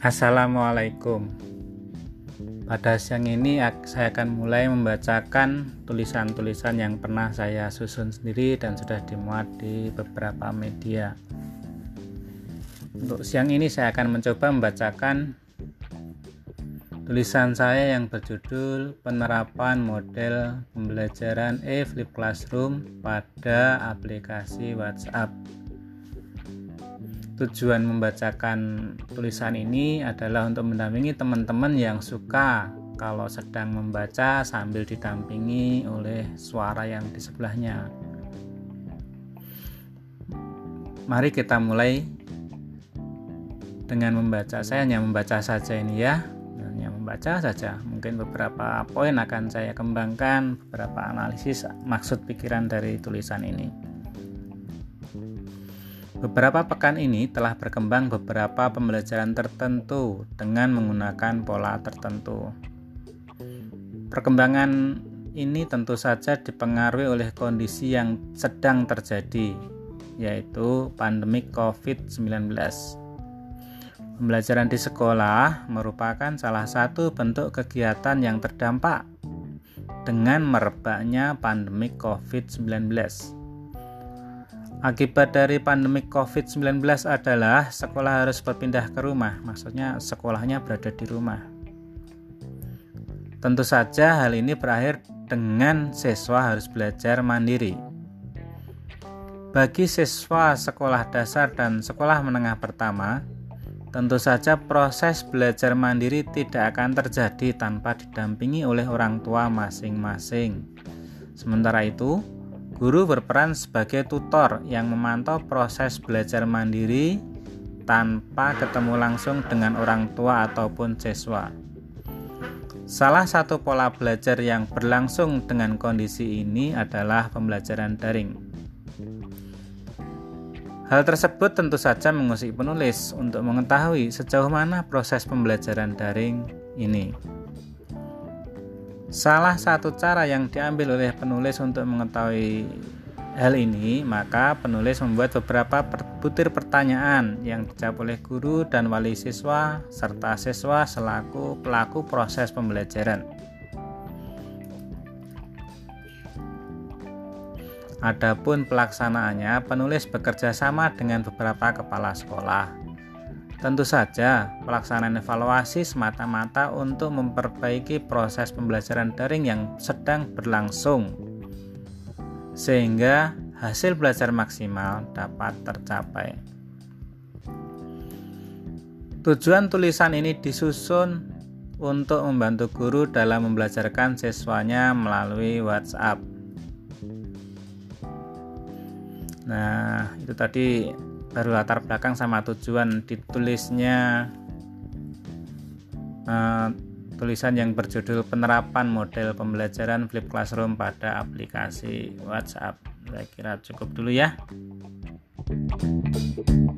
Assalamualaikum. Pada siang ini saya akan mulai membacakan tulisan-tulisan yang pernah saya susun sendiri dan sudah dimuat di beberapa media. Untuk siang ini saya akan mencoba membacakan tulisan saya yang berjudul Penerapan Model Pembelajaran e-Flip Classroom pada aplikasi WhatsApp. Tujuan membacakan tulisan ini adalah untuk mendampingi teman-teman yang suka kalau sedang membaca sambil didampingi oleh suara yang di sebelahnya. Mari kita mulai dengan membaca. Saya hanya membaca saja ini ya, hanya membaca saja. Mungkin beberapa poin akan saya kembangkan, beberapa analisis maksud pikiran dari tulisan ini. Beberapa pekan ini telah berkembang beberapa pembelajaran tertentu dengan menggunakan pola tertentu. Perkembangan ini tentu saja dipengaruhi oleh kondisi yang sedang terjadi, yaitu pandemi COVID-19. Pembelajaran di sekolah merupakan salah satu bentuk kegiatan yang terdampak dengan merebaknya pandemi COVID-19. Akibat dari pandemi COVID-19 adalah sekolah harus berpindah ke rumah, maksudnya sekolahnya berada di rumah. Tentu saja hal ini berakhir dengan siswa harus belajar mandiri. Bagi siswa sekolah dasar dan sekolah menengah pertama, tentu saja proses belajar mandiri tidak akan terjadi tanpa didampingi oleh orang tua masing-masing. Sementara itu, Guru berperan sebagai tutor yang memantau proses belajar mandiri tanpa ketemu langsung dengan orang tua ataupun siswa. Salah satu pola belajar yang berlangsung dengan kondisi ini adalah pembelajaran daring. Hal tersebut tentu saja mengusik penulis untuk mengetahui sejauh mana proses pembelajaran daring ini. Salah satu cara yang diambil oleh penulis untuk mengetahui hal ini, maka penulis membuat beberapa butir pertanyaan yang dijawab oleh guru dan wali siswa serta siswa selaku pelaku proses pembelajaran. Adapun pelaksanaannya, penulis bekerja sama dengan beberapa kepala sekolah Tentu saja, pelaksanaan evaluasi semata-mata untuk memperbaiki proses pembelajaran daring yang sedang berlangsung, sehingga hasil belajar maksimal dapat tercapai. Tujuan tulisan ini disusun untuk membantu guru dalam membelajarkan siswanya melalui WhatsApp. Nah, itu tadi baru latar belakang sama tujuan ditulisnya uh, tulisan yang berjudul penerapan model pembelajaran flip classroom pada aplikasi WhatsApp. Saya kira cukup dulu ya. Thank you